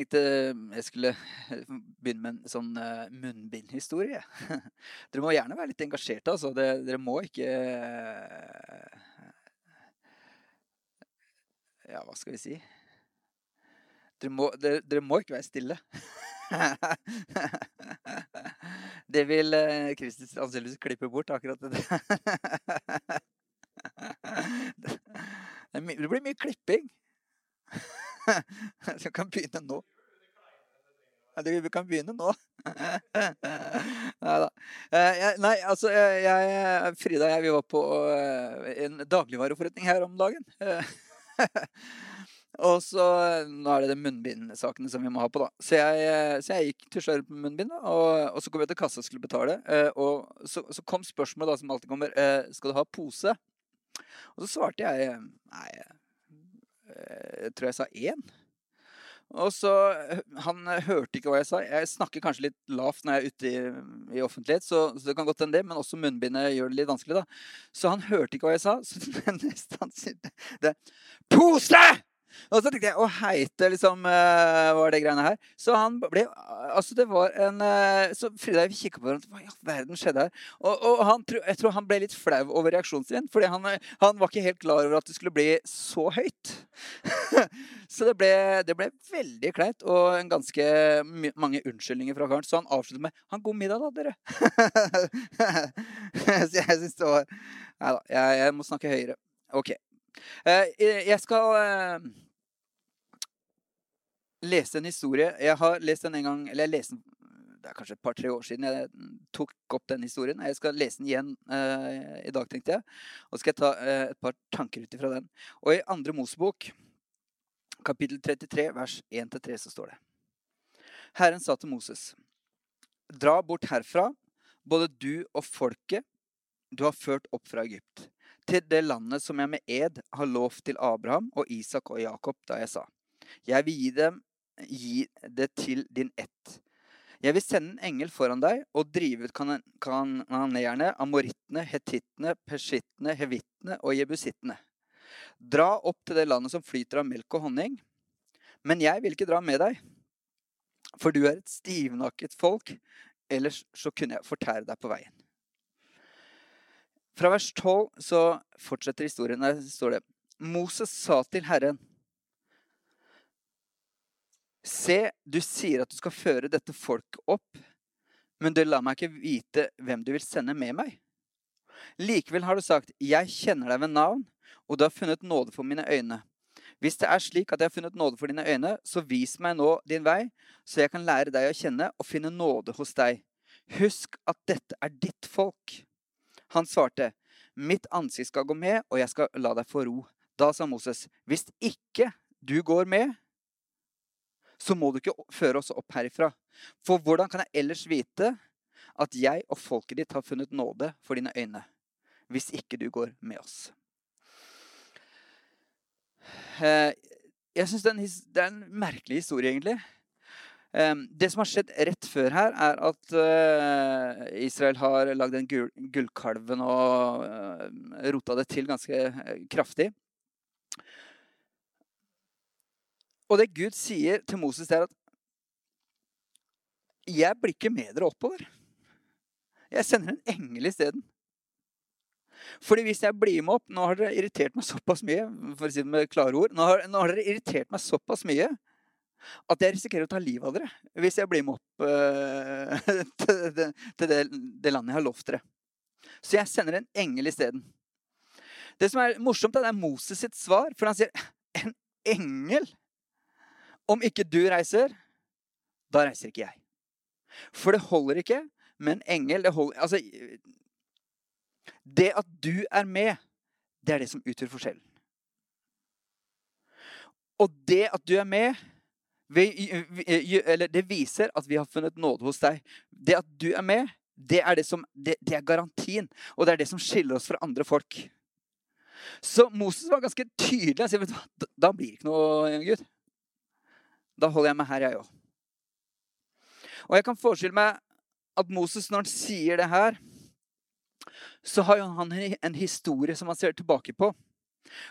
tenkte jeg skulle begynne med en sånn uh, munnbindhistorie. dere må gjerne være litt engasjerte, altså. Dere må ikke uh, Ja, hva skal vi si? Dere må, dere, dere må ikke være stille. det vil Kristus antakeligvis klippe bort, akkurat det. det blir mye klipping. Så vi kan begynne nå. Vi kan begynne nå. da. Eh, nei, altså jeg, Frida og jeg vi var på eh, en dagligvareforretning her om dagen. og så Nå er det de munnbindsakene som vi må ha på, da. Så jeg, så jeg gikk til rundt på munnbind, og, og, så kom jeg til kassa og skulle betale. Eh, og så, så kom spørsmålet da, som alltid kommer, skal du ha pose. Og så svarte jeg nei, jeg tror jeg sa én. Og så Han hørte ikke hva jeg sa. Jeg snakker kanskje litt lavt når jeg er ute i, i offentlighet, så, så, det kan godt hende det, men også munnbindet gjør det litt vanskelig, da. Så han hørte ikke hva jeg sa, så det neste han sier, det er Pose! Og så tenkte jeg å heite liksom uh, var det greiene her. Så han ble Altså, det var en uh, Så Frida og jeg kikka på hverandre. Hva i all verden skjedde her? Og, og han, jeg tror han ble litt flau over reaksjonen sin. Fordi han, han, var ikke helt klar over at det skulle bli så høyt. så det ble, det ble, veldig kleint og en ganske mange unnskyldninger fra karen. Så han avsluttet med 'Han god middag, da, dere'. så jeg syns det var Nei da, jeg, jeg må snakke høyere. OK. Eh, jeg skal eh, lese en historie. Jeg har lest den en gang Eller jeg leste den det er kanskje et par-tre år siden jeg tok opp den historien. Jeg skal lese den igjen eh, i dag, tenkte jeg. Og så skal jeg ta eh, et par tanker ut ifra den. Og i andre Mosebok, kapittel 33, vers 1-3, så står det Herren sa til Moses, dra bort herfra, både du og folket du har ført opp fra Egypt til det landet som jeg med ed har lovt til Abraham og Isak og Jakob da jeg sa. Jeg vil gi, dem, gi det til din ett. Jeg vil sende en engel foran deg og drive ut kananeerne, amorittene, hetittene, persittene, hevittene og jebusittene. Dra opp til det landet som flyter av melk og honning. Men jeg vil ikke dra med deg, for du er et stivnakket folk. Ellers så kunne jeg fortære deg på veien. Fra vers 12 så fortsetter historien. Der står det Moses sa til Herren Se, du sier at du skal føre dette folket opp, men du lar meg ikke vite hvem du vil sende med meg. Likevel har du sagt, jeg kjenner deg ved navn, og du har funnet nåde for mine øyne. Hvis det er slik at jeg har funnet nåde for dine øyne, så vis meg nå din vei, så jeg kan lære deg å kjenne og finne nåde hos deg. Husk at dette er ditt folk. Han svarte, 'Mitt ansikt skal gå med, og jeg skal la deg få ro.' Da sa Moses, 'Hvis ikke du går med, så må du ikke føre oss opp herifra.' 'For hvordan kan jeg ellers vite at jeg og folket ditt har funnet nåde for dine øyne?' 'Hvis ikke du går med oss.' Eh, jeg syns det er en merkelig historie, egentlig. Det som har skjedd rett før her, er at uh, Israel har lagd en gull, gullkalven og uh, rota det til ganske uh, kraftig. Og det Gud sier til Moses, er at 'Jeg blir ikke med dere oppover'. Jeg sender en engel isteden. Fordi hvis jeg blir med opp Nå har dere irritert meg såpass mye. for å si det med klare ord, nå har, nå har dere irritert meg såpass mye at jeg risikerer å ta livet av dere hvis jeg blir med opp uh, til, det, til det, det, landet jeg har lovt dere. Så jeg sender en engel isteden. Det som er morsomt, er Moses sitt svar. For han sier en engel? Om ikke du reiser, da reiser ikke jeg. For det holder ikke med en engel. Det, holder, altså, det at du er med, det er det som utgjør forskjellen. Og det at du er med, eller det viser at vi har funnet nåde hos deg. Det at du er med, det er, det, som, det, det er garantien. Og det er det som skiller oss fra andre folk. Så Moses var ganske tydelig. Han sier, vet du, da blir det ikke noe, Gud. Da holder jeg meg her, jeg òg. Og jeg kan forestille meg at Moses, når han sier det her, så har han en historie som han ser tilbake på.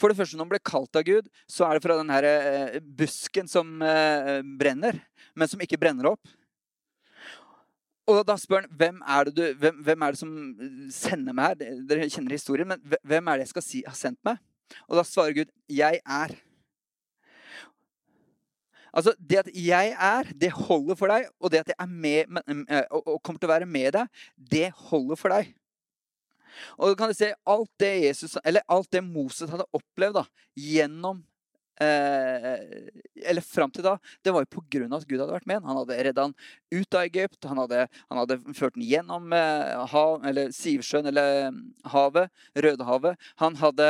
For det første, når man blir kalt av Gud, så er det fra den her eh, busken som eh, brenner, men som ikke brenner opp. Og da spør han hvem er det, du, hvem, hvem er det som sender meg her. Dere kjenner historien, men hvem er det jeg skal si har sendt meg? Og da svarer Gud, 'Jeg er'. Altså, Det at jeg er, det holder for deg. Og det at jeg er med, og kommer til å være med deg, det holder for deg. Og du kan se alt det, Jesus, alt det Moses hadde opplevd da, gjennom eh, Eller fram til da, det var jo av at Gud hadde vært med Han hadde redda han ut av Egypt. Han hadde, han hadde ført ham gjennom eh, hav, eller Sivsjøen eller havet, Rødehavet. Han hadde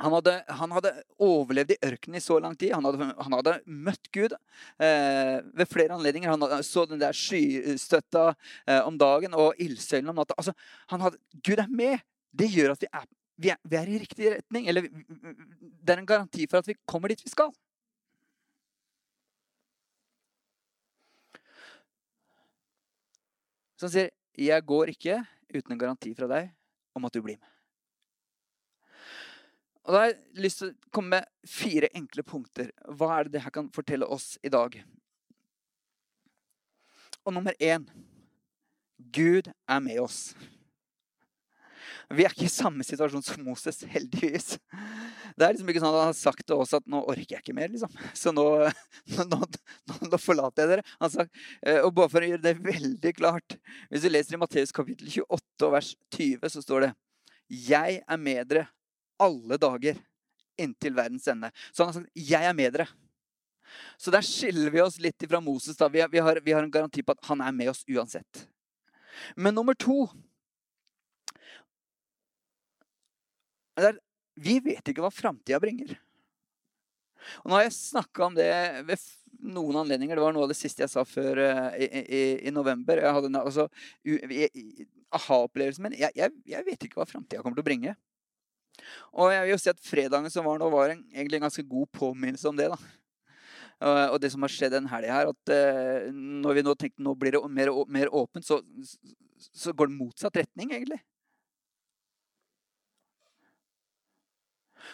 han hadde, han hadde, overlevd i ørkenen i så lang tid. Han hadde, han hadde møtt Gud eh, ved flere anledninger. Han hadde, så den der skystøtta eh, om dagen og ildsøylen om natta. Altså, hadde, Gud er med. Det gjør at vi er, vi, er, vi er, i riktig retning. Eller det er en garanti for at vi kommer dit vi skal. Så han sier, 'Jeg går ikke uten en garanti fra deg om at du blir med'. Og Da har jeg lyst til å komme med fire enkle punkter. Hva er det det her kan fortelle oss i dag? Og nummer én Gud er med oss. Vi er ikke i samme situasjon som Moses, heldigvis. Det er liksom ikke sånn at Han har sagt til oss at 'nå orker jeg ikke mer', liksom. Så nå, nå, nå, nå forlater jeg dere. Sagt, eh, og bare for å gjøre det veldig klart Hvis du leser i Matteus kapittel 28 vers 20, så står det 'Jeg er med dere alle dager inntil verdens ende. Så han har sagt 'Jeg er med dere'. Så der skiller vi oss litt fra Moses. da. Vi, har, vi har en garanti på at han er med oss uansett. Men nummer to der, Vi vet ikke hva framtida bringer. Og nå har jeg snakka om det ved noen anledninger. Det var noe av det siste jeg sa før uh, i, i, i, november. Jeg hadde altså, aha-opplevelsen min. Jeg, jeg, jeg, vet ikke hva framtida kommer til å bringe. Og jeg vil jo si at fredagen som var nå, var en, egentlig en ganske god påminnelse om det. da. Og det som har skjedd den helga her, at uh, når vi nå tenkte nå blir det mer, mer åpent, så, så, går det motsatt retning, egentlig.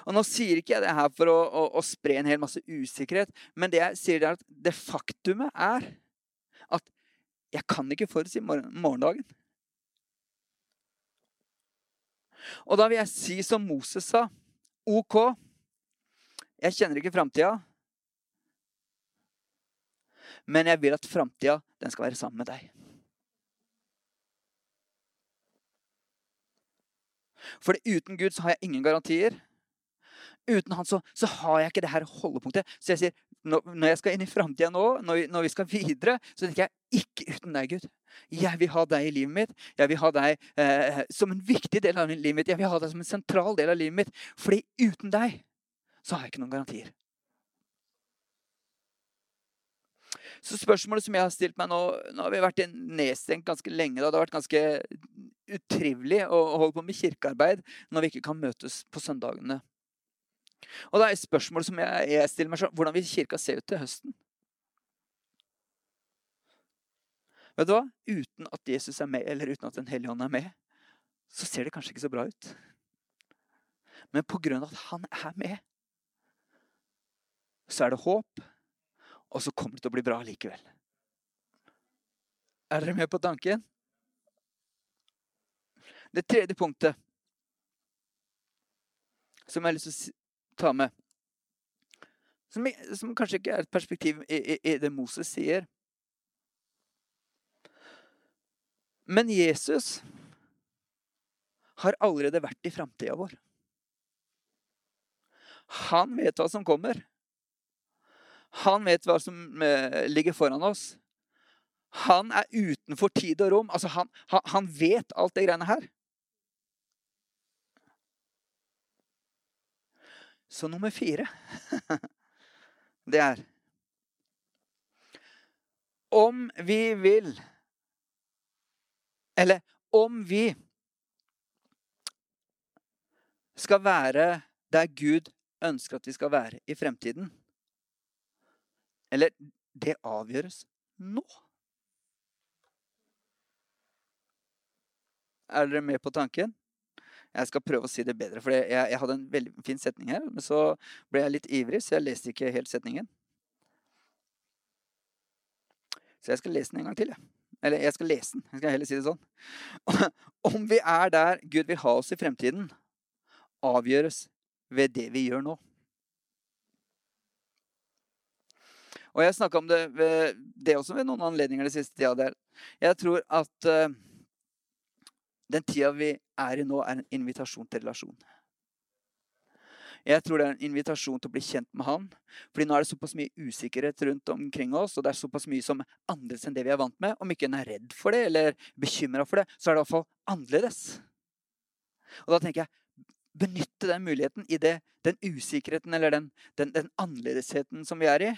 Og Nå sier ikke jeg det her for å, å, å spre en hel masse usikkerhet, men det jeg sier er at det faktumet er at jeg kan ikke forutsi morgendagen. Og da vil jeg si som Moses sa. OK, jeg kjenner ikke framtida. Men jeg vil at framtida skal være sammen med deg. For uten Gud så har jeg ingen garantier. Uten han så, så har jeg ikke det her holdepunktet. Så jeg sier når jeg skal inn i framtida nå, når vi, når vi, skal videre, så tenker jeg ikke uten deg, Gud. Jeg vil ha deg i livet mitt. Jeg vil ha deg eh, som en viktig del av livet mitt. Jeg vil ha deg som en sentral del av livet mitt. Fordi uten deg så har jeg ikke noen garantier. Så spørsmålet som jeg har stilt meg nå Nå har vi vært nedstengt ganske lenge. Da. Det har vært ganske utrivelig å holde på med kirkearbeid når vi ikke kan møtes på søndagene. Og da er spørsmålet som jeg, jeg stiller meg sånn, hvordan vil kirka se ut til høsten? Vet du hva? Uten at Jesus er med, eller uten at Den hellige ånd er med, så ser det kanskje ikke så bra ut. Men på grunn av at han er med, så er det håp, og så kommer det til å bli bra likevel. Er dere med på tanken? Det tredje punktet som jeg har lyst til å ta med. Som, som kanskje ikke er et perspektiv i, i, i det Moses sier. Men Jesus har allerede vært i framtida vår. Han vet hva som kommer. Han vet hva som eh, ligger foran oss. Han er utenfor tid og rom. Altså, han, han vet alt det greiene her. Så nummer fire, det er Om vi vil Eller om vi skal være der Gud ønsker at vi skal være i fremtiden Eller det avgjøres nå. Er dere med på tanken? Jeg skal prøve å si det bedre, for jeg, jeg hadde en veldig fin setning her. Men så ble jeg litt ivrig, så jeg leste ikke helt setningen. Så jeg skal lese den en gang til. Jeg. Eller jeg skal lese den. Jeg skal heller si det sånn. Om vi er der Gud vil ha oss i fremtiden, avgjøres ved det vi gjør nå. Og jeg snakka om det, ved, det også ved noen anledninger det siste tida. Der. Jeg tror at uh, den tida vi er i nå, er en invitasjon til relasjon. Jeg tror det er en invitasjon til å bli kjent med han. Fordi nå er det såpass mye usikkerhet rundt omkring oss, og det er såpass mye som er annerledes enn det vi er vant med. Om ikke en er redd for det eller bekymra for det, så er det i hvert fall annerledes. Og da tenker jeg benytte den muligheten i det, den usikkerheten eller den, den, den, annerledesheten som vi er i,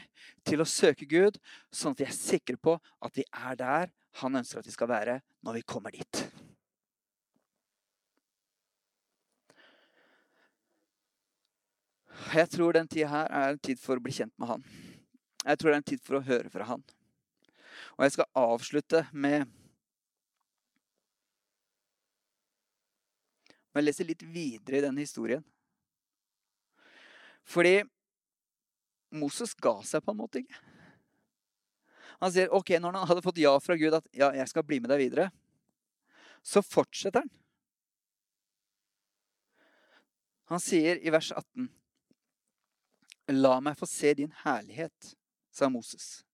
til å søke Gud, sånn at vi er sikre på at vi er der han ønsker at vi skal være når vi kommer dit. Jeg tror den tida her er en tid for å bli kjent med han. Jeg tror det er en tid for å høre fra han. Og jeg skal avslutte med med å lese litt videre i denne historien. Fordi Moses ga seg på en måte ikke. Han sier ok, når han hadde fått ja fra Gud at ja, jeg skal bli med deg videre, så fortsetter han. Han sier i vers 18 La meg få se din herlighet, sa Moses.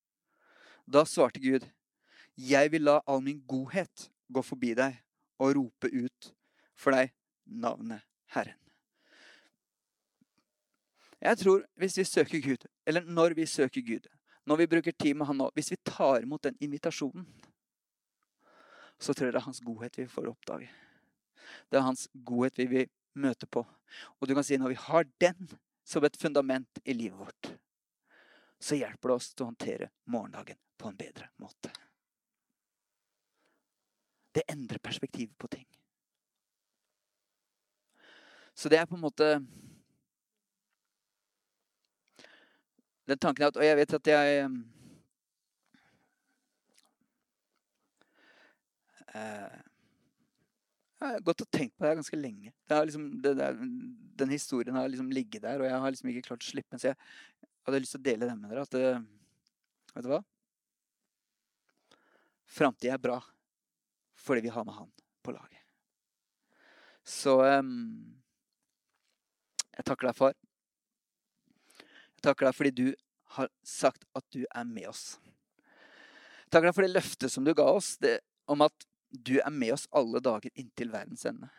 Da svarte Gud, Jeg vil la all min godhet gå forbi deg og rope ut for deg navnet Herren. Jeg tror hvis vi søker Gud, eller når vi søker Gud, når vi bruker tid med Han nå, hvis vi tar imot den invitasjonen, så tror jeg det er Hans godhet vi får oppdage. Det er Hans godhet vi vil møte på. Og du kan si når vi har den, som et fundament i livet vårt, så hjelper det oss til å håndtere morgendagen på en bedre måte. Det endrer perspektivet på ting. Så det er på en måte Den tanken at Og jeg vet at jeg eh, jeg har gått og tenkt på det ganske lenge. Det liksom, det der, den historien har liksom ligget der, og jeg har liksom ikke klart å slippe den. Så jeg hadde lyst til å dele den med dere. At det, vet du hva? Framtida er bra fordi vi har med han på laget. Så um, jeg takker deg, far. Jeg takker deg fordi du har sagt at du er med oss. Jeg takker deg for det løftet som du ga oss, det, om at du er med oss alle dager inntil verdens ende.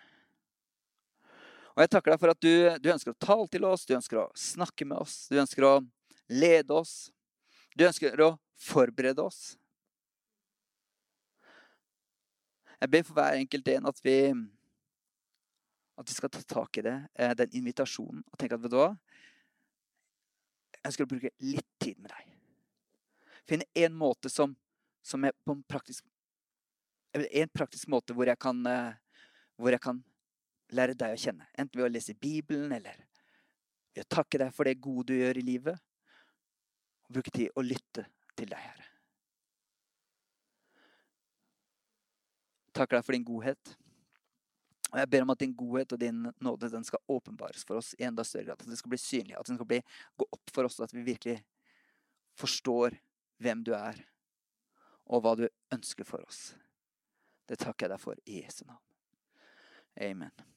Og jeg takker deg for at du, du, ønsker å tale til oss, du ønsker å snakke med oss, du ønsker å lede oss. Du ønsker å forberede oss. Jeg ber for hver enkelt en at vi, at vi skal ta tak i det, eh, den invitasjonen, og tenke at vet du hva Jeg ønsker å bruke litt tid med deg. Finne en måte som, som er på en praktisk en praktisk måte hvor jeg, kan, eh, hvor jeg kan lære deg å kjenne. Enten ved å lese Bibelen eller ved å takke deg for det gode du gjør i livet. Og bruke tid å lytte til deg, Herre. Takker deg for din godhet. Og jeg ber om at din godhet og din nåde den skal åpenbares for oss i enda større grad. At det skal bli synlig, at den skal bli, gå opp for oss, at vi virkelig forstår hvem du er, og hva du ønsker for oss. Det takker jeg deg for i Jesu navn. Amen.